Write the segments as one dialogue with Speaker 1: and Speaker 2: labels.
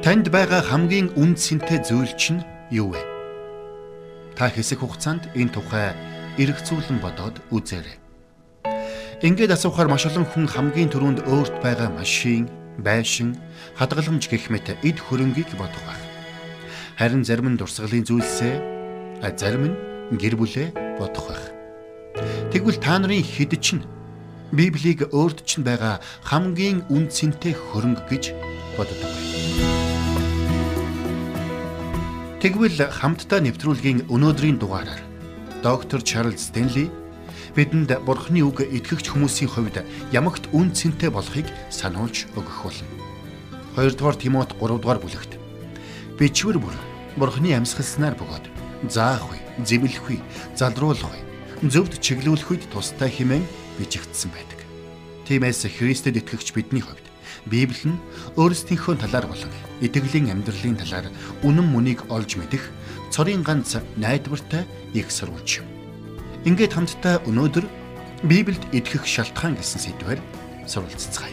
Speaker 1: Танд байгаа хамгийн үн цэнтэй зүйл чинь юу вэ? Та хэсэг хугацаанд энэ тухай эргцүүлэн бодоод үзээрэй. Ингээд асуухаар маш олон хүн хамгийн түрүүнд өөрт байгаа машин, байшин, хадгаламж гэх мэт эд хөрөнгийг бодох ба. Харин зарим нь дурсгалын зүйлсээ, зарим нь гэр бүлээ бодох байх. Тэгвэл та нарын хэд чинь Библийг өөрт чинь байгаа хамгийн үн цэнтэй хөрөнгө гэж боддог? Тэгвэл хамтдаа нэвтрүүлгийн өнөөдрийн дугаараар доктор Чарлз Стенли бидэнд Бурхны үг итгэгч хүмүүсийн хувьд ямагт үн цэнтэй болохыг сануулж өгөх болно. 2 дугаар Тимот 3 дугаар бүлэгт бичвэр бүр Бурхны амьсгалснаар бөгөөд заах үе, зэмлэх үе, залруулах үе, зөвд чиглүүлэх үед тустай хэмээн бичигдсэн байдаг. Тиймээс Христэд итгэгч бидний хувьд Библи нь өөрсдийнхөө талаар болон итгэлийн амьдралын талаар үнэн мөнийг олж мэдэх цорын ганц найдвартай их сурвалж юм. Ингээд хамтдаа өнөөдөр Библиэд итгэх шалтгаан гэсэн сэдвээр суралцгаая.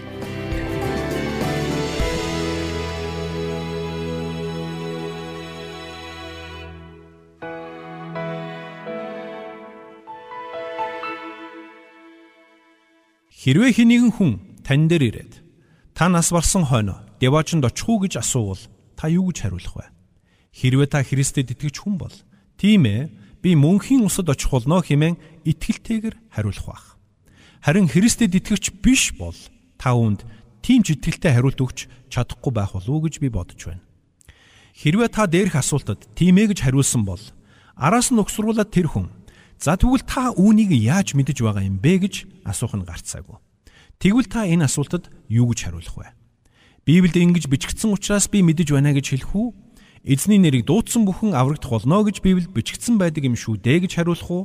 Speaker 2: Хэрвээ хиннэгэн хүн тань дээр ирээд та нас барсан хойно деваачнд очих уу гэж асуувал та юу гэж хариулах вэ? Хэрвээ та Христэд итгэж хүн бол тийм ээ би мөнхийн усад очих болно хэмээн итгэлтэйгэр хариулах байх. Харин Христэд итгэвч биш бол та үүнд тийм ч итгэлтэй хариулт өгч чадахгүй байх болов уу гэж би бодож байна. Хэрвээ та дээрх асуултад тийм ээ гэж хариулсан бол араас нь угсруулад тэр хүн За тэгвэл та үүнийг яаж мэдэж байгаа юм бэ гэж асуух нь гарцаагүй. Тэгвэл та энэ асуултад юу гэж хариулах вэ? Библиэд ингэж бичигдсэн учраас би мэдэж байна гэж хэлэх үү? Эзний нэрийг дуудсан бүхэн аврагдах болно гэж Библиэд бичигдсэн байдаг юм шүү дээ гэж хариулах уу?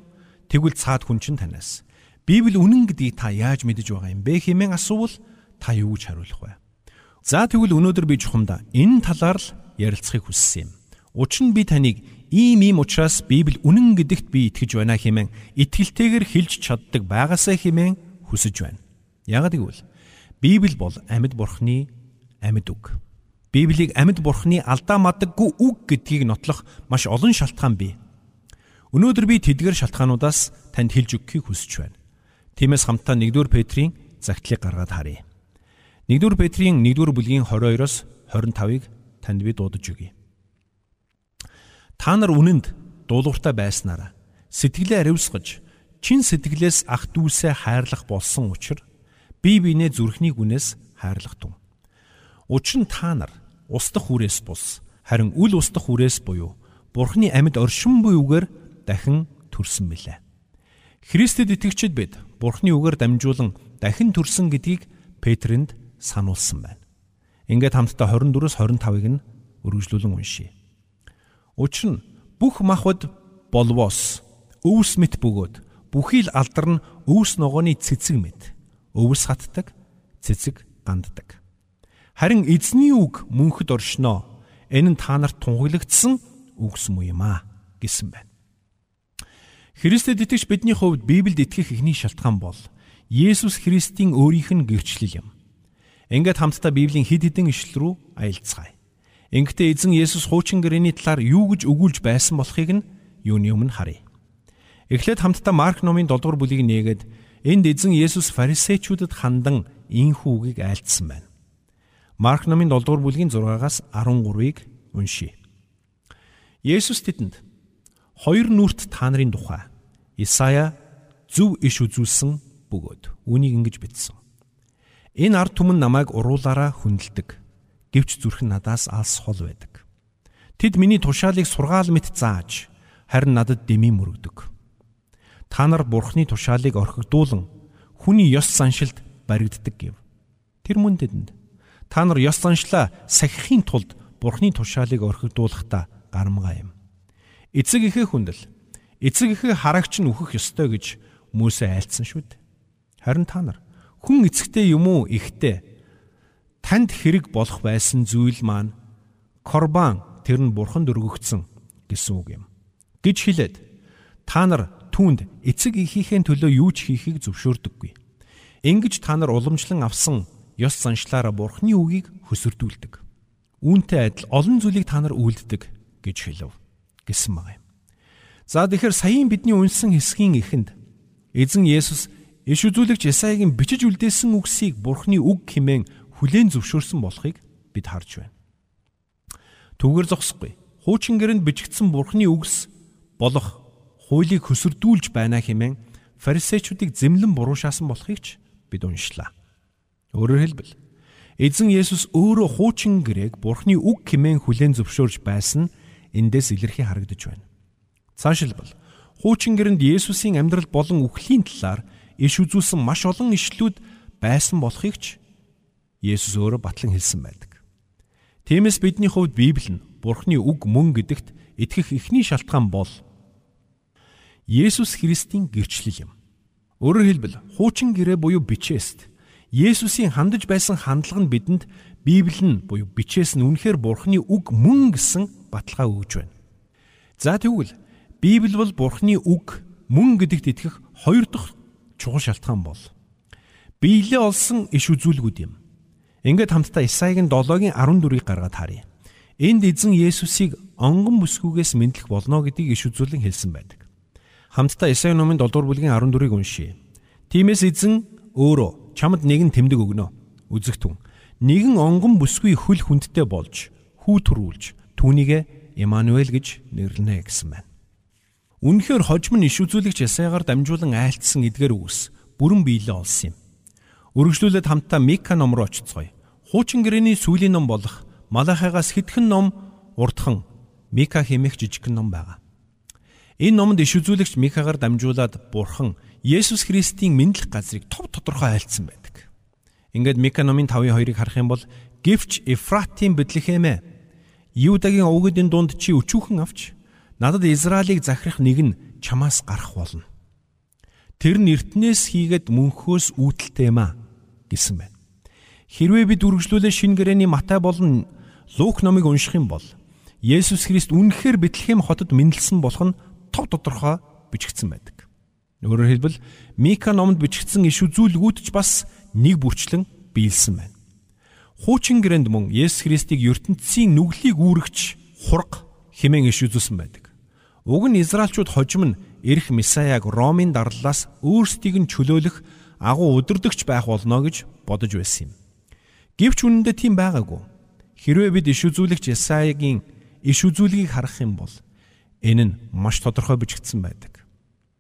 Speaker 2: Тэгвэл цаад хүн чинь танаас Библи үнэн гэдгийг та яаж мэдэж байгаа юм бэ хэмээн асуувал та юу гэж хариулах вэ? За тэгвэл өнөөдөр би чухамдаа энэ талаар л ярилцахыг хүссэн юм. Учир нь би таныг ийм ийм учраас Библи үнэн гэдэгт би итгэж байна хэмээн итгэлтэйгээр хэлж чаддаг байгаасаа хэмээн хүсэж байна. Яагаад гэвэл Библи бол амьд бурхны амьд үг. Библийг амьд бурхны алдаа мадаггүй үг гэдгийг нотлох маш олон шалтгаан бий. Өнөөдөр би тэдгээр шалтгаануудаас танд хэлж өгөхийг хүсэж байна. Тиймээс хамтдаа 1-р Петрийн загтлыг гаргаад харъя. 1-р Петрийн 1-р бүлгийн 22-оос 25-ыг танд би дуудаж өгье. Та нар үнэнд дуулууртай байснараа сэтгэлээ ариусгаж чин сэтгэлээс ах дүүсээ хайрлах болсон учраас бие биенээ зүрхний гүнээс хайрлах тун. Учир нь та нар устдах үрээс бус харин үл устдах үрээс буюу Бурхны амьд оршин буй үгээр дахин төрсөн билээ. Христэд итгэгчид бид Бурхны үгээр дамжуулан дахин төрсөн гэдгийг Петрэнд сануулсан байна. Ингээд хамтдаа 24-с 25-ыг нь өргөжлүүлэн уншийе. Учир нь бүх махбод болвоос өвс мэт бөгөөд бүхий л алдар нь өвс ногооны цэцэг мэт. Өвс хатдаг, цэцэг ганддаг. Харин эзний үг мөнхөд оршноо. Энэ нь та нарт тунхаглагдсан үгс муу юм аа гэсэн байна. Христэд итгэж бидний хувьд Библиэд итгэх ихний шалтгаан бол Есүс Христийн өөрийнх нь гэрчлэл юм. Ингээд хамтдаа Библийн хид хідэн ишлэл рүү аялцгаая. Ингэхдээ эзэн Есүс хуучин гэрээний талаар юу гэж өгүүлж байсан болохыг нь юуны өмнө харъя. Эхлээд хамтдаа Марк номын 7 дугаар бүлийг нээгээд энд эзэн Есүс фарисеучудад хандан ийхүү үгийг айлдсан байна. Марк номын 7 дугаар бүлгийн 6-аас 13-ыг уншийе. Есүс тэдэнд хоёр нүрт та нарын тухай Исая зөв иш үзүүлсэн бөгөөд үнийг ингэж бичсэн. Энэ ард түмэн намайг уруулаараа хүндэлдэг гэвч зүрх нь надаас алс хол байдаг. Тэд миний тушаалыг сургаал мэт зааж харин надад дэмий мөрөгдөг. Та нар бурхны тушаалыг орхигдуулан хүний ёс заншилд баригддаг гэв. Тэр мөн тэдэнд та нар ёс заншлаа сахихын тулд бурхны тушаалыг орхигдуулахдаа гарамгаа юм. Эцэг ихээ хүндэл эцэг ихээ харагч нь үхэх ёстой гэж Мөсө айлцсан шүү дээ. Харин та нар хүн эцэгтэй юм уу ихтэй танд хэрэг болох байсан зүйл маань корбан тэр нь бурханд өргөгдсөн гэсэн үг юм. гэж хэлээд та нар түүнд эцэг ихийнхээ төлөө юу ч хийхийг зөвшөөрдөггүй. Ингэж та нар уламжлан авсан ёс заншлаараа бурхны үгийг хөсөрдүүлдэг. үүнтэй адил олон зүйлийг та нар үйлддэг гэж хэлв гэсэн баг юм. За тэгэхээр саяын бидний унсан хэсгийн эхэнд эзэн Есүс иш үзүүлэгч Исаягийн бичиж үлдээсэн үгсийг Бурхны үг хэмээн хүлээн зөвшөөрсөн болохыг бид харж байна. Түүгээр зогсохгүй. Хуучин гэрэнд бичигдсэн Бурхны үгс болох хуулийг хөсөрдүүлж байна хэмээн фарисеучуудыг зэмлэн буруушаасан болохыг ч бид уншлаа. Өөрөөр хэлбэл эзэн Есүс өөрөө хуучин гэрээг Бурхны үг хэмээн хүлээн зөвшөөрж байсан эндээс илэрхий харагдаж байна. Цаашилбал хуучин гэрэнд Есүсийн амьдрал болон үхлийн талаар иш үзүүлсэн маш олон ишлүүд байсан болохыг ч Есүс өөрөө батлан хэлсэн байдаг. Тиймээс бидний хувьд Библи нь Бурхны үг мөн гэдэгт итгэх эхний шалтгаан бол Есүс Христийн гэрчлэл юм. Өөрөөр хэлбэл хуучин гэрээ буюу бичээст Есүсийн хандаж байсан хандлага нь бидэнд Библи нь буюу бичээс нь үнэхээр Бурхны үг мөн гэсэн баталгаа өгж байна. За тэгвэл Библи бол Бурхны үг мөн гэдэгт итгэх хоёр дахь чухал шалтгаан бол биелээ олсон иш үзүүлгүүд юм. Ингээд хамтдаа Исаигийн 7-гийн 14-ийг гаргаад харъя. Энд эзэн Есүсийг онгон бүсгүйгээс мэдлэх болно гэдгийг иш үзүүлэн хэлсэн байдаг. Хамтдаа Исаи номын 7 дугаар бүлгийн 14-ийг уншийе. Тиймээс эзэн өөрөө чамд нэгэн тэмдэг өгнө. Үзэгтэн. Нэгэн онгон бүсгүй хөл хүндтэй болж хүү төрүүлж түүнийгэ Имануэль гэж нэрлэнэ гэсэн байна. Үнэхээр хожим нь иш үзүүлэгч Ясаягаар дамжуулан айлтсан эдгээр үгс бүрэн биелээ олсон юм. Үргэлжлүүлээд хамтдаа Мика ном руу очицгоё. Хуучин гэрээний сүүлийн ном болох Малахайгаас хэдхэн ном урдхан Мика хэмээх жижигхэн ном байгаа. Энэ номонд иш үзүүлэгч Микагаар дамжуулаад Бурхан Есүс Христийн мэдлэх газрыг тов тодорхой айлцсан байдаг. Ингээд Мика номын 5:2-ыг харах юм бол Гэвч Эфратийн Бэтлехэмэ Юудагийн овгодын дунд чи өчүүхэн авч Надад Израилийг захирах нэг нь чамаас гарах болно. Тэр нь эртнээс хийгээд мөнхөөс үүдэлтэй юм а гэсэн байна. Хэрвээ бид үргэлжлүүлээ шин гэрэний Матай болон Лук номыг унших юм бол Есүс Христ үнэхээр Бэтлехэм хотод мэндэлсэн болох нь тов тодорхой бичигдсэн байдаг. Өөрөөр хэлбэл Мика номонд бичигдсэн иш үзүүлгүүд ч бас нэг бүрчлэн биелсэн байна. Хуучин гэрэнд мөн Есүс Христийг ертөнцийн нүглийг үүрэгч хург хэмээн иш үзүүлсэн байдаг. Уг нь Израильчууд хожим нь эрх Месаяг Ромын дарлалаас өөрсдийг нь чөлөөлөх агуу өдөрдөгч байх болно гэж бодож байсан юм. Гэвч үнэндээ тийм байгаагүй. Хэрвээ бид иш үзүүлэгч Исаягийн иш үзүүлгийг харах юм бол энэ нь маш тодорхой бичигдсэн байдаг.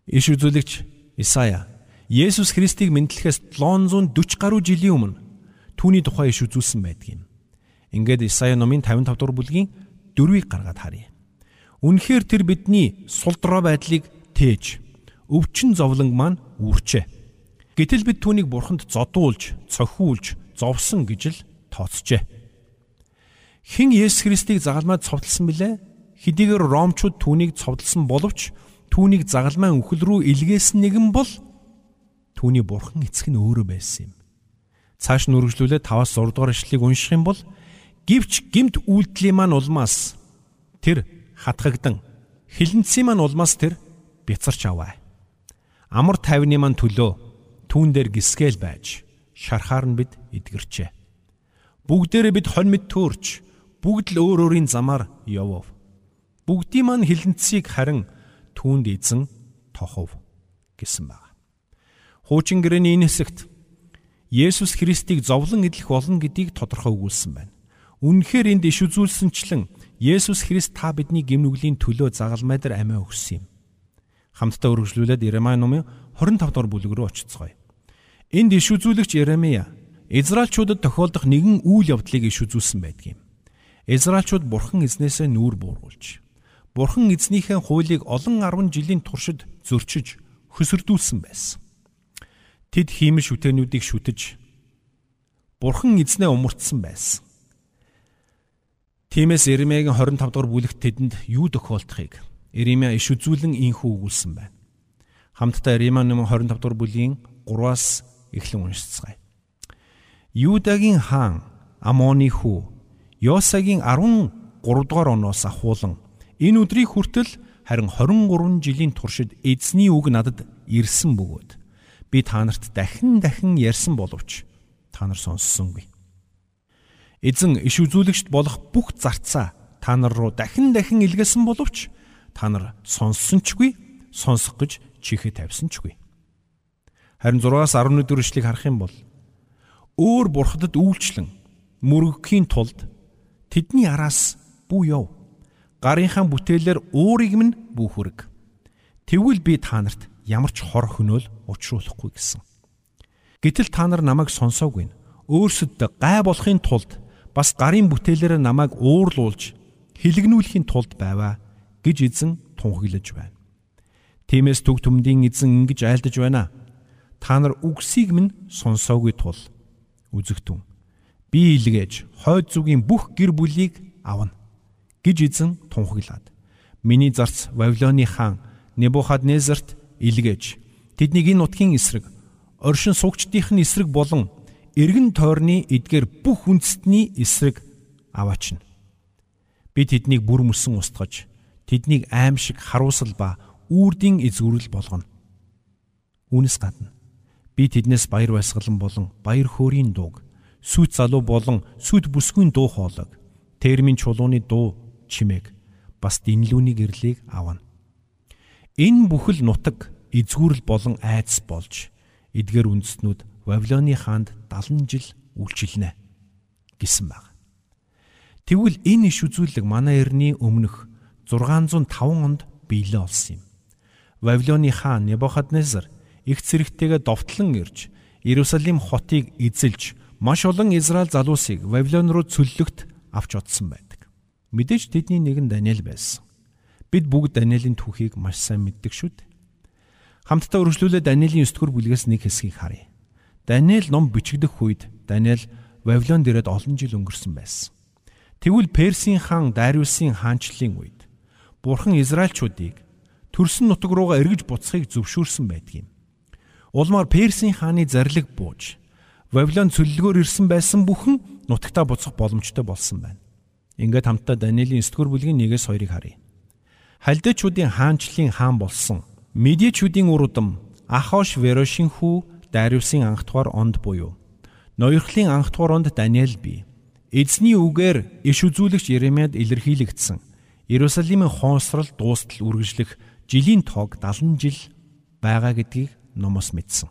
Speaker 2: Иш үзүүлэгч Исая Есүс Христийг мэдлэхээс 740 гаруй жилийн өмнө түүний тухай иш үзүүлсэн байдаг юм. Ингээд Исая номын 55 дугаар бүлгийн 4-ийг гаргаад харъя. Үнэхээр тэр бидний сулдраа байдлыг тээж өвчин зовлон маань үрчээ. Гэтэл бид түүнийг бурханд зодуулж, цохиулж, зовсон гэж л тооцжээ. Хэн Есүс Христийг загалмайд цовдлсон бilé? Хэдийгээр ромчууд түүнийг цовдлсон боловч түүнийг загалмай үхэл рүү илгээсэн нэгэн бол түүний бурхан эцэг нь өөрөө байсан юм. Цааш нь үргэлжлүүлээд 5-аас 6 дугаар ишлэгийг унших юм бол гівч гимт үйлдэлийн маань улмаас тэр хатгагдан хилэнцсийн маань улмаас тэр бяцарч аваа. Амар тайвны маань төлөө түүн дээр гисгээл байж шархаар нь бид эдгэрчээ. Бүгдээрээ бид хонь мэд төөрч бүгд л өөр өөрийн замаар явв. Бүгдийн маань хилэнцсийг харин түүнд эзэн тохов гэсэн байна. Хуучин гэрээний энэ хэсэгт Есүс Христийг зовлон эдлэх болно гэдгийг тодорхой өгүүлсэн байна. Үнэхээр энд иш үзүүлсэнчлэн Есүс Христ та бидний гимнүглийн төлөө загалмай дээр амиа өгсөн юм. Хамтдаа үргэлжлүүлээд Иремай номын 25 дугаар бүлэг рүү очицгоё. Энд иш үзүүлэгч Иремия Израильчуудад тохиолдох нэгэн үйл явдлыг иш үзүүлсэн байдаг юм. Израильчууд бурхан эзнээсээ нүүр бууруулж, бурхан эзнийхээ хуулийг олон 10 жилийн туршид зөрчиж, хөсөрдүүлсэн байсан. Тэд хиймэл шүтэнүүдийг шүтэж, бурхан эзнээ умартсан байсан. Тиймээс Иремягийн 25 дугаар бүлэгт тэдэнд юу тохиолдохыг Иремя иш үзүүлэн инхүү өгүүлсэн байна. Хамтдаа Иремя номын 25 дугаар бүлийн 3-аас эхлэн уншицгаая. Юудагийн хаан Амоны хүү Йосагийн 13 дугаар оноос ахуулан энэ өдрийг хүртэл харин 23 жилийн туршид эзний үг надад ирсэн бөгөөд би та нарт дахин дахин ярьсан боловч та нар сонссонгүй. Эзэн иш үзүүлэгчд болох бүх зарцаа та нар руу дахин дахин илгээсэн боловч та нар сонссончгүй, сонсох гэж чихээ тавьсанчгүй. Харин 6-аас 11 дэх эшлэгийг харах юм бол өөр бурхадад үйлчлэн мөрөгхийн тулд тэдний араас бүү яв. Гарынхаа бүтээлээр өөрийг минь бүүхүрэг. Тэгвэл би та нарт ямар ч хор хөнөөл учруулахгүй гэсэн. Гэтэл та нар намайг сонсоогүй. Өөрсөд гай болохын тулд бас гарын бүтээлээр намайг уурлуулж хилэгнүүлэхийн тулд байваа гэж эзэн тунхаглаж байна. Тиймээс төг төмдийн эзэн ингэж айлдаж байна. Та нар үгсийг минь сонсоогүй тул үзэгтэн би илгээж хойд зүгийн бүх гэр бүлийг авна гэж эзэн тунхаглаад миний зарц Вавилоны хаан Небухаднезарт илгээж тэднийг энэ нутгийн эсрэг оршин суугчдын эсрэг болон эргэн тойрны эдгээр бүх үндэстний эсрэг аваачна. Би тэднийг бүр мөсөн устгаж тэднийг аимшиг харуусал ба үрдийн эзгүрэл болгоно. Үүнээс гадна би тэднээс баяр баясгалан болон баяр хөөрийн дууг сүт залуу болон сүт бүсгүй дуу хоолойг термин чулууны дуу чимээг бас динлүүний гэрлийг авна. Энэ бүхэл нутаг эзгүүрэл болон айдас болж эдгээр үндэстнүүд Вавилоны хаанд 70 жил үйлчилнэ гэсэн баг. Тэгвэл энэ иш үзүүлэг манай эртний өмнөх 605 онд биелээ олсон юм. Вавилоны хаан Небухаднезар их зэрэгтэйгээ довтлон ирж Иерусалим хотыг эзэлж маш олон Израиль залуусыг Вавилон руу цөллөгт авч одсон байдаг. Мэдээж тэдний нэг нь Даниэл байсан. Бид бүгд Даниэлийн түүхийг маш сайн мэддэг шүү дээ. Хамтдаа үргэлжлүүлээд Даниэлийн 9 дугаар бүлгээс нэг хэсгийг харъя. Даниэл ном бичигдэх үед Даниэл Вавилонд ирээд олон жил өнгөрсөн байсан. Тэгвэл Персийн хаан Дариусын хаанчлалын үед Бурхан Израильчуудыг төрсөн нутаг руугаа эргэж буцахыг зөвшөөрсөн байдгийг. Улмаар Персийн хааны зарлиг бууж Вавилон цөллөгөөр ирсэн байсан бүхэн нутагтаа буцах боломжтой болсон байна. Ингээд хамтдаа Даниэлийн 9 дугаар бүлгийн 1-с 2-ыг харъя. Халдэчүүдийн хаанчлалын хаан болсон Медичүүдийн урудам Ахош Верошин хүү Дариусын анх дугаар онд буюу Ноёрхлын анх дугаар онд Даниэл бий. Эзний үгээр иш үзүүлэгч Еремяд илэрхийлэгдсэн Иерусалимын хоосрол дуустал үргэлжлэх жилийн тоог 70 жил байгаа гэдгийг номос мэдсэн.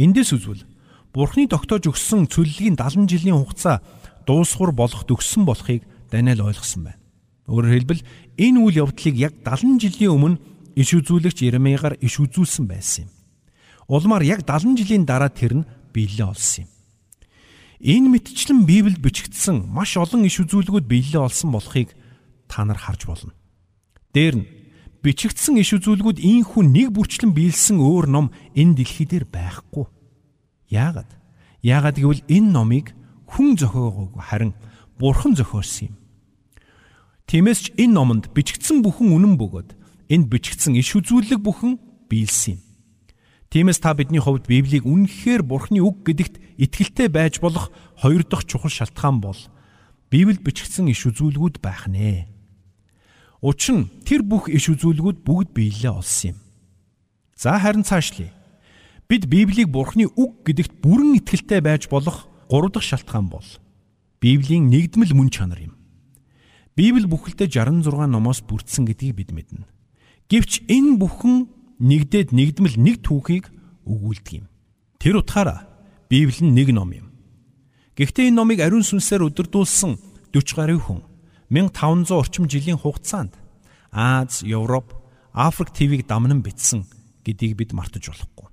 Speaker 2: Эндээс үзвэл Бурхны тогтоож өгсөн цөллөгийн 70 жилийн хугацаа дуусхур болох төгссөн болохыг Даниэл ойлгосон байна. Өөрөөр хэлбэл энэ үйл явдлыг яг 70 жилийн өмнө иш үзүүлэгч Еремеягаар иш үзүүлсэн байсан юм. Улмаар яг 70 жилийн дараа тэр нь биелээ олсон юм. Энэ мэтчлэн Библиэд бичигдсэн маш олон иш үзүүлгүүд биелээ олсон болохыг та нар харж болно. Дээр нь бичигдсэн иш үзүүлгүүд ийхүү нэг бүрчлэн биелсэн өөр ном энэ дэлхий дээр байхгүй. Яагаад? Яагаад гэвэл энэ номыг хүн зохиогоогүй харин бурхан зохиосон юм. Тиймээс ч энэ номонд бичигдсэн бүхэн үнэн бөгөөд энд бичигдсэн иш үзүүлэг бүхэн биелсэн юм. Тиймээс та бидний хувьд Библийг үнэхээр Бурхны үг гэдэгт итгэлтэй байж болох хоёр дахь чухал шалтгаан бол Библиэд бичигдсэн иш үзүүлгүүд байх нэ. Учир нь тэр бүх иш үзүүлгүүд бүгд биелээ олсон юм. За харин цаашлие. Бид Библийг Бурхны үг гэдэгт бүрэн итгэлтэй байж болох гурав дахь шалтгаан бол Библийн нэгдмэл мөн чанар юм. Библи бүхэлдээ 66 номоос бүрдсэн гэдгийг бид мэднэ. Гэвч энэ бүхэн нэгдээд нэгдмэл нэг түүхийг өгүүлдэг юм. Тэр утгаараа Библи нь нэг ном юм. Гэхдээ энэ номыг ариун сүнсээр өдөрдүүлсэн 40 гаруй хүн 1500 орчим жилийн хугацаанд Аз, Европ, Африк твийг дамнан бичсэн гэдгийг бид мартаж болохгүй.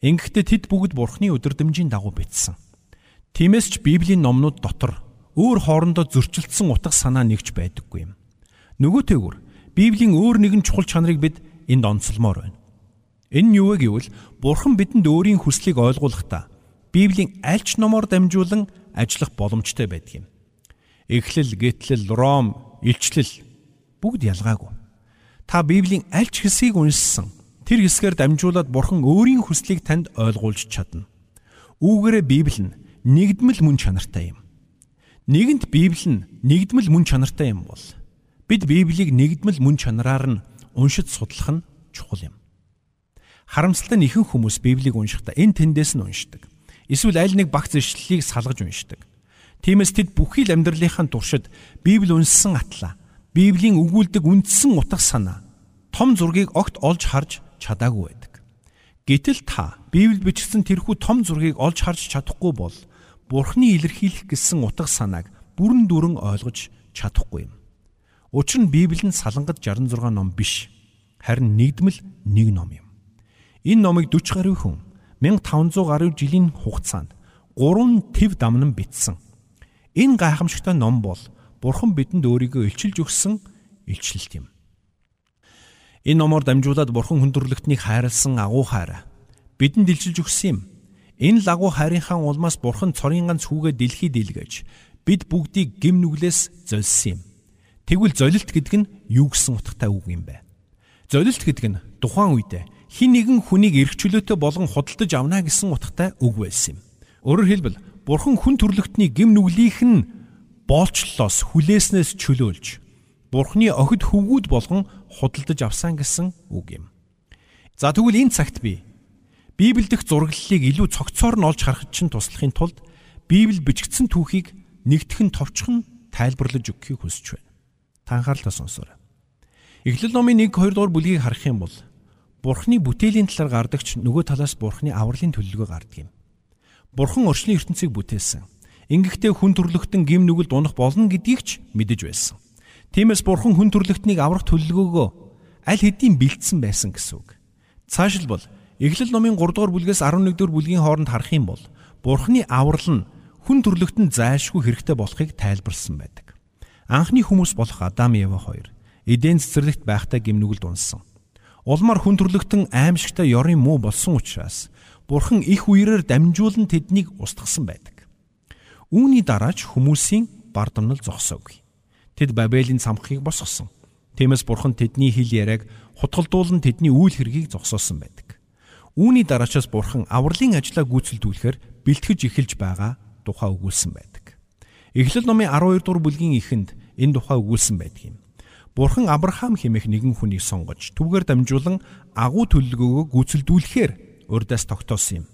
Speaker 2: Ингэхдээ тэд бүгд Бурхны өдөрдмжийн дагуу бичсэн. Тиймээс ч Библийн номнууд дотор өөр хоорондоо зөрчилдсөн утга санаа нэгж байдаггүй юм. Нөгөөтэйгүр Библийн өөр нэгэн чухал чанарыг бид энд онцлмоор байна. Энэ нь юу вэ гэвэл Бурхан бидэнд өөрийн хүслийг ойлгуулахдаа Библийн аль ч номоор дамжуулан ажиллах боломжтой байдаг юм. Эхлэл, гэтлэл, Ром, илчлэл бүгд ялгаагүй. Та Библийн аль ч хэсгийг уншсан Тэр хэсгээр дамжуулаад Бурхан өөрийн хүслийг танд ойлгуулж чадна. Үүгээрээ Библи нь нэгдмэл мөн чанартай юм. Нэгэнт Библи нь нэгдмэл мөн чанартай юм бол бид Библийг нэгдмэл мөн чанараар нь уншиж судлах нь чухал юм. Харамсалтай нь ихэнх хүмүүс Библийг уншихдаа энэ тэндээс нь уншдаг. Эсвэл аль нэг багц ишлэлийг салгаж уншдаг. Тиймээс тэд бүхий л амьдралынхаа туршид Библи үнссэн атлаа. Библийн өгүүлдэг үндсэн утга санаа том зургийг огт олж харж чадаагүй байдаг. Гэтэл та Библиэд бичсэн тэрхүү том зургийг олж харж чадахгүй бол Бурхны илэрхийлэх гэсэн утга санааг бүрэн дүрэн ойлгож чадахгүй юм. Учир нь Библи нь Салангад 66 ном биш. Харин нэгдмэл нэг ном юм. Энэ номыг 40 гаруй хүн 1500 гаруй жилийн хугацаанд гурван төв дамнан бичсэн. Энэ гайхамшигтай ном бол Бурхан бидэнд өөрийгөө илчилж өгсөн илчлэлт юм. Энэ номоор дамжуулаад Бурхан хүндрэлтнийг хайрлсан агуу хайр бидэнд илчилж өгсөн юм. Энэ лагуу хайрынхаа улмаас Бурхан цорын ганц хүүгээ дэлхий дэлгэж бид бүгдийг гим нүглээс золисон юм. Тэгвэл золилт гэдэг нь юу гэсэн утгатай үг юм бэ? Золилт гэдэг нь тухайн үед хин нэгэн хүнийг эрх чөлөөтэй болгон худалдаж авна гэсэн утгатай үг байсан юм. Өөрөөр хэлбэл Бурхан хүн төрлөختний гим нүглийнх нь боолчлолоос хүлээснээс чөлөөлж Бурхны охид хөвгүүд болгон худалдаж авсан гэсэн үг юм. За тэгвэл энэ цагт би Библи дэх зураглалыг илүү цогцоор нь олж харахад чинь туслахын тулд Библи бичгдсэн түүхийг нэгтгэн товчхон тайлбарлаж өгөхийг хүсэж байна. Та анхаарлаа сонсоорой. Эхлэл номын 1 2 дугаар бүлгийг харах юм бол Бурхны бүтээлийн талаар гардагч нөгөө талаас Бурхны авралын төлөлгөө гардаг юм. Бурхан орчлын ертөнцийг бүтээсэн. Ингэхдээ хүн төрлөختн гим нүгэлд унах болно гэдгийг ч мэдэж байсан. Тиймээс Бурхан хүн төрлөختнийг аврах төлөлгөөгөө аль хэдийн бэлдсэн байсан гэсэн үг. Цаашилбал Эхлэл номын 3 дугаар бүлгээс 11 дугаар бүлгийн хооронд харах юм бол Бурхны аврал нь хүн төрлөختөнд зайлшгүй хэрэгтэй болохыг тайлбарлсан байдаг. Анхны хүмүүс болох Адам Ева хоёр Эден цэцэрлэгт байхдаа гимнүгэлд унсан. Улмаар хүн төрлөختөн аимшигтай ёрын муу болсон учраас Бурхан их үерээр дамжуулан тэднийг устгасан байдаг. Үүний дараач хүмүүсийн бардамнал зогсоогүй. Тэд Бабелийн цамхагыг босгосон. Тиймээс Бурхан тэдний хил яриаг хутгалдуулан тэдний үйл хэргийг зогсоосон байдаг. Үүний дараачаас бурхан авралын ажлаа гүйцэлдүүлэхээр бэлтгэж эхэлж байгаа тухай өгүүлсэн байдаг. Эхлэл номын 12 дугаар бүлгийн эхэнд энэ тухай өгүүлсэн байдаг юм. Бурхан Авраам хэмээх нэгэн хүнийг сонгож түүгээр дамжуулан агуу төлөлгөөгөө гүйцэлдүүлэхээр урдаас тогтоосон юм.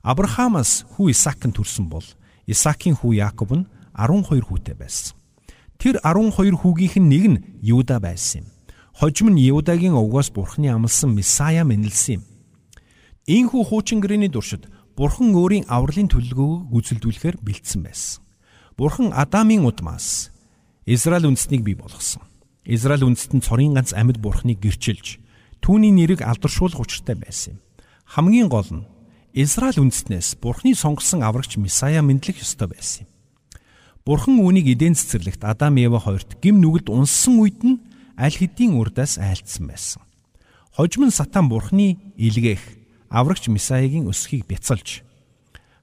Speaker 2: Авраамаас хүү Исаак нь төрсөн бол Исаакийн хүү Яаков нь 12 хүүтэй байсан. Тэр 12 хүүгийнх нь нэг нь Юда байсан юм. Хожим нь Юдагийн овгоос Бурхны амлсан Месая мэнэлсэн юм. Ийхүү хуучин гэрээний туршид Бурхан өөрийн авралын төлөлгөөг гүйцэлдүүлэхээр бэлдсэн байсан. Бурхан Адамын удмаас Израиль үндэстнийг бий болгосон. Израиль үндэст нь цорын ганц амьд Бурханыг гэрчилж түүний нэрийг алдаршуулах учиртай байсан юм. Хамгийн гол нь Израиль үндэстнээс Бурхны сонгосон аврагч Месая мэдлэх ёстой байсан юм. Бурхан үүнийг эдийн цэцэрлэгт Адам Ева хоёрт гим нүгэлд унссан үед нь аль хэдийн урдаас айлцсан байсан. Хожим нь сатан Бурхны илгээх аврагч Месаягийн өсхийг бяцалж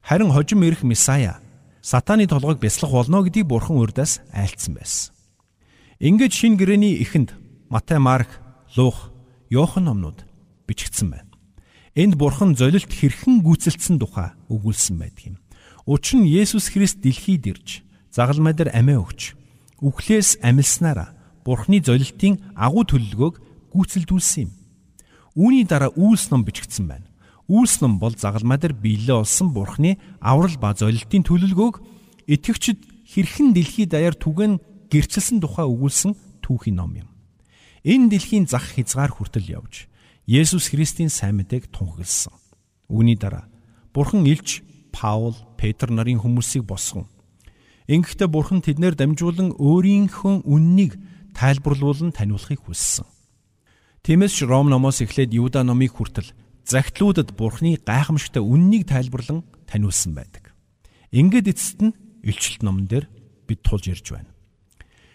Speaker 2: харин хожим ирэх Месая сатаны толгойг бяцлах болно гэдгийг Бурхан урдаас айлцсан байсан. Ингээд шин гэрэний эхэнд Матай, Марк, Лух, Йохан номнууд бичигдсэн байна. Энд бурхан золилт хэрхэн гүйцэлдсэн тухай өгүүлсэн байдаг юм. Учир нь Есүс Христ дэлхийд ирж загалмай дээр амиа өгч үхлээс амилснараа бурхны золилтын агуу төлөлгөөг гүйцэлдүүлсэн юм. Үүний дараа үйлс ном бичигдсэн байна. Үйлс ном бол загалмай дээр биелээ олсон бурхны аврал ба золилтын төлөлгөөг итгэгчид хэрхэн дэлхийд даяар түгэн гэрчилсэн тухай өгүүлсэн түүхийн ном юм. Энэ дэлхийн зах хязгаар хүртэл явж Есүс Христийн сайн мэдээг тунхагласан. Үүний дараа Бурхан илч Паул, Петр нарын хүмүүсийг босгон. Ингэхдээ Бурхан тэднэр дамжуулан өөрийнхөө үннийг тайлбарлуулан таниулахыг хүссэн. Тиймээс ч Ром номоос эхлээд Юда номыг хүртэл загтлуудад Бурханы гайхамшигтай үннийг тайлбарлан таниулсан байдаг. Ингээд эцэст нь илчилт номон дээр бид тулж ирж байна.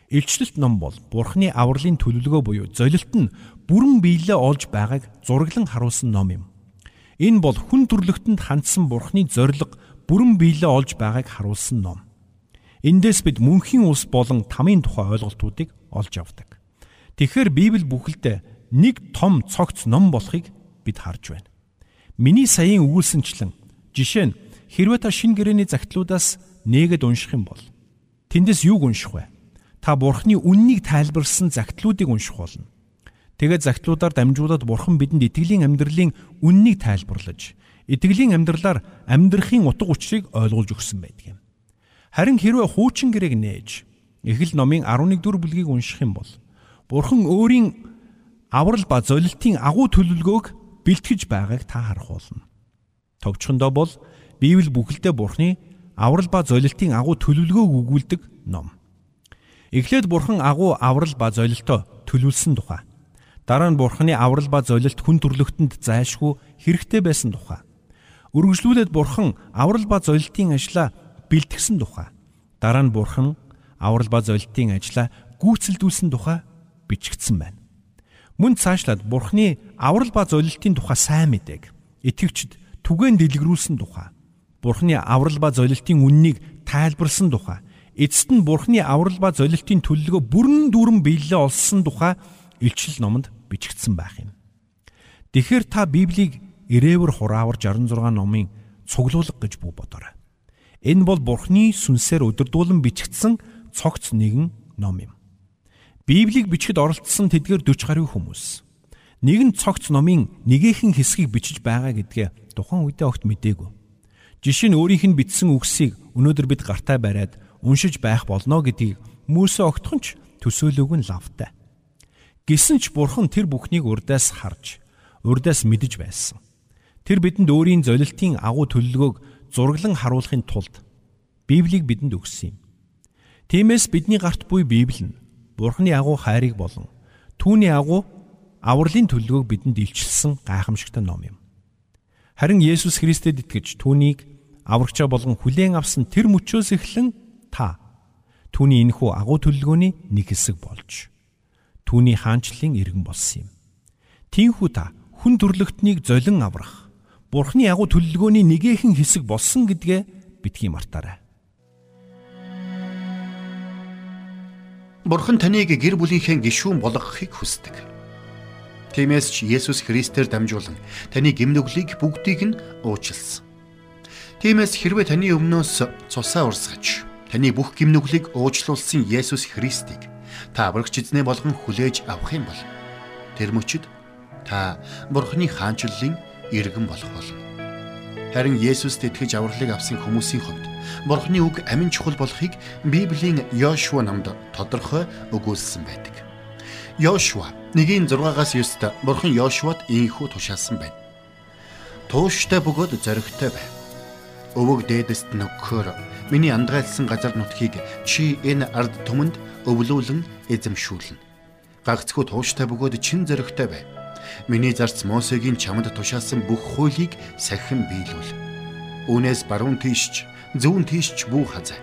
Speaker 2: Илчлэлт ном бол Бурхны авралын төлөвлөгөө буюу золилт нь бүрэн биелээ олж байгааг зураглан харуулсан ном юм. Энэ бол хүн төрлөختөнд хандсан Бурхны зориг бүрэн биелээ олж байгааг харуулсан ном. Эндээс бид мөнхийн улс болон тамийн тухай ойлголтуудыг олж авдаг. Тэгэхээр Библи бүхэлдээ нэг том цогц ном болохыг бид харж байна. Миний саяын өгүүлсэнчлэн жишээ нь хэрвээ та шин гэрэний загтлуудаас нээгээд унших юм бол тэндээс юуг унших вэ? та бурхны үннийг тайлбарлсан загтлуудыг унших болно. Тэгээд загтлуудаар дамжуулаад бурхан бидэнд итгэлийн амьдралын үннийг тайлбарлаж, итгэлийн амьдралаар амьдрахын утга учирыг ойлгуулж өгсөн байдаг юм. Харин хэрвээ хуучин гэрээг нээж Эхэл номын 11 дугаар бүлгийг унших юм бол Бурхан өөрийн аврал ба золилтын агуу төлөвлөгөөг бэлтгэж байгааг та харах болно. Товчхондоо бол Библи бүхэлдээ Бурханы аврал ба золилтын агуу төлөвлөгөөг өгүүлдэг ном. Эхлээд Бурхан агуу аврал ба золилтоо төлөвлөсөн тухай. Дараа нь Бурханы аврал ба золилт хүн төрлөختөнд зайлшгүй хэрэгтэй байсан тухай. Үргэлжлүүлээд Бурхан аврал ба золилтын ажлаа бэлтгэсэн тухай. Дараа нь Бурхан аврал ба золилтын ажлаа гүйцэлдүүлсэн тухай бичигдсэн байна. Мөн цаашлаад Бурхны аврал ба золилтын тухай сайн мэдээг итгэвчд түгээн дэлгэрүүлсэн тухай Бурхны аврал ба золилтын үннийг тайлбарлсан тухай эцэст нь Бурхны аврал ба золилтын төлөлгөө бүрэн дүүрэн биелэлээ олсон тухай илчил номонд бичигдсэн байх юм. Тэгэхээр та Библийг ирээвэр хураавар 66 номын цуглуулга гэж бүү бодоорой. Энэ бол Бурхны сүнсээр өдөрдүүлэн бичигдсэн цогц нэгэн ном юм. Библийг бичихэд оролцсон тэдгээр 40 гаруй хүмүүс нэгэн цогц номын нэгэн хэсгийг бичиж байгаа гэдгээ тухайн үедээ огт мэдээгүй. Жишээ нь өөрийнх нь бичсэн үгсийг өнөөдөр бид гартаа бариад уншиж байх болно гэдгийг Мөсө огтхон ч төсөөлөөг нь лавтай. Гисэн ч бурхан тэр бүхнийг урдаас харж, урдаас мэдэж байсан. Тэр бидэнд өөрийн золилтын агуу төлөлгөөг зураглан харуулахын тулд Библийг бидэнд өгсөн юм. Тиймээс бидний гарт буй Библи нь Бурхны агуу хайрыг болон түүний агуу авралын төлөвөг бидэнд илчилсэн гайхамшигтай ном юм. Харин Есүс Христэд итгэж түүнийг аврагчаа болгон хүлээн авсан тэр мөчөөс эхлэн та түүний энэхүү агуу төлөвлөгөөний нэг хэсэг болж түүний хаанчлалын иргэн болсон юм. Тинхүү та хүн төрлөختнийг золин аврах Бурхны агуу төлөвлөгөөний нэгэн хэсэг болсон гэдгээ битгий мартаарай.
Speaker 1: Бурхан таныг гэр бүлийнхээ гишүүн болгохыг хүсдэг. Тиймээс ч Есүс Христээр дамжуулан таны гимнүглийг бүгдийг нь уучлсан. Тиймээс хэрвээ таны өмнөөс цусаа урсгаж таны бүх гимнүглийг уучлуулсан Есүс Христийг та аврагч эзнээ болгон хүлээж авах юм бол тэр мөчид та Бурханы хаанчлалын иргэн болох болно. Харин Есүст итгэж авралыг авсан хүмүүсийн хувьд Бурхны үг амин чухал болохыг Библийн Йошуа намд тодорхой өгүүлсэн байдаг. Йошуа 1:6-аас 9-д Бурхан Йошуад ийхүү тушаасан байна. Тууштай бөгөөд зоригтой бай. Өвөг дээдэст нөхөр миний андгайлсан газар нутгийг чи энэ ард түмэнд өвлүүлэн эзэмшүүлнэ. Гагцхүү тууштай бөгөөд чин зоригтой бай. Миний зарц Мосегийн чамд тушаасан бүх хуулийг сахин биелүүл. Үүнээс баруун тийшч зүүн тийшч бүү хазаа.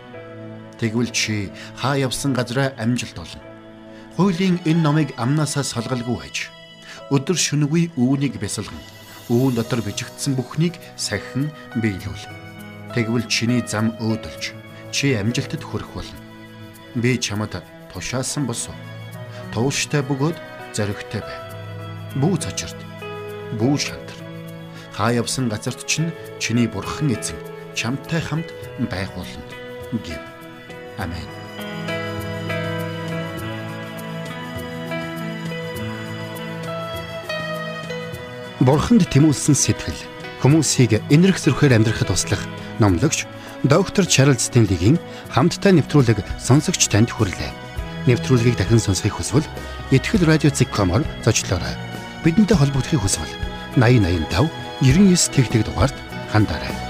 Speaker 1: Тэгвэл чи хаа явсан газараа амжилт олно. Хуулийн энэ номыг амнаасаа салгалгүй байж өдөр шөнөгүй үүнийг бясалган үүн дотор бичигдсэн бүхнийг сахин биелүүл. Тэгвэл чиний зам өөдөлж чи амжилтад хүрэх болно. Би чамд тушаасан босоо. Тууштай бөгөөд зоригтой бай. Бүү цочирд. Бүү шантар. Хаа явсан газарт чинь чиний бурхан эзэн чамтай хамт байх болно гэв. Амен. Бурханд тэмүүлсэн сэтгэл хүмүүсийг энэрх зөрхөөр амьдрахад туслах номлогч доктор Чарлз Стенлигийн хамттай нэвтрүүлэг сонсогч танд хүрлээ. Нэвтрүүлгийг дахин сонсох хүсвэл ихтгэл радиоцик.com-оор зочлоорой. Бидэнтэй холбогдохын хүсвэл 8085 99 тэгтэг дугаард хандаарай.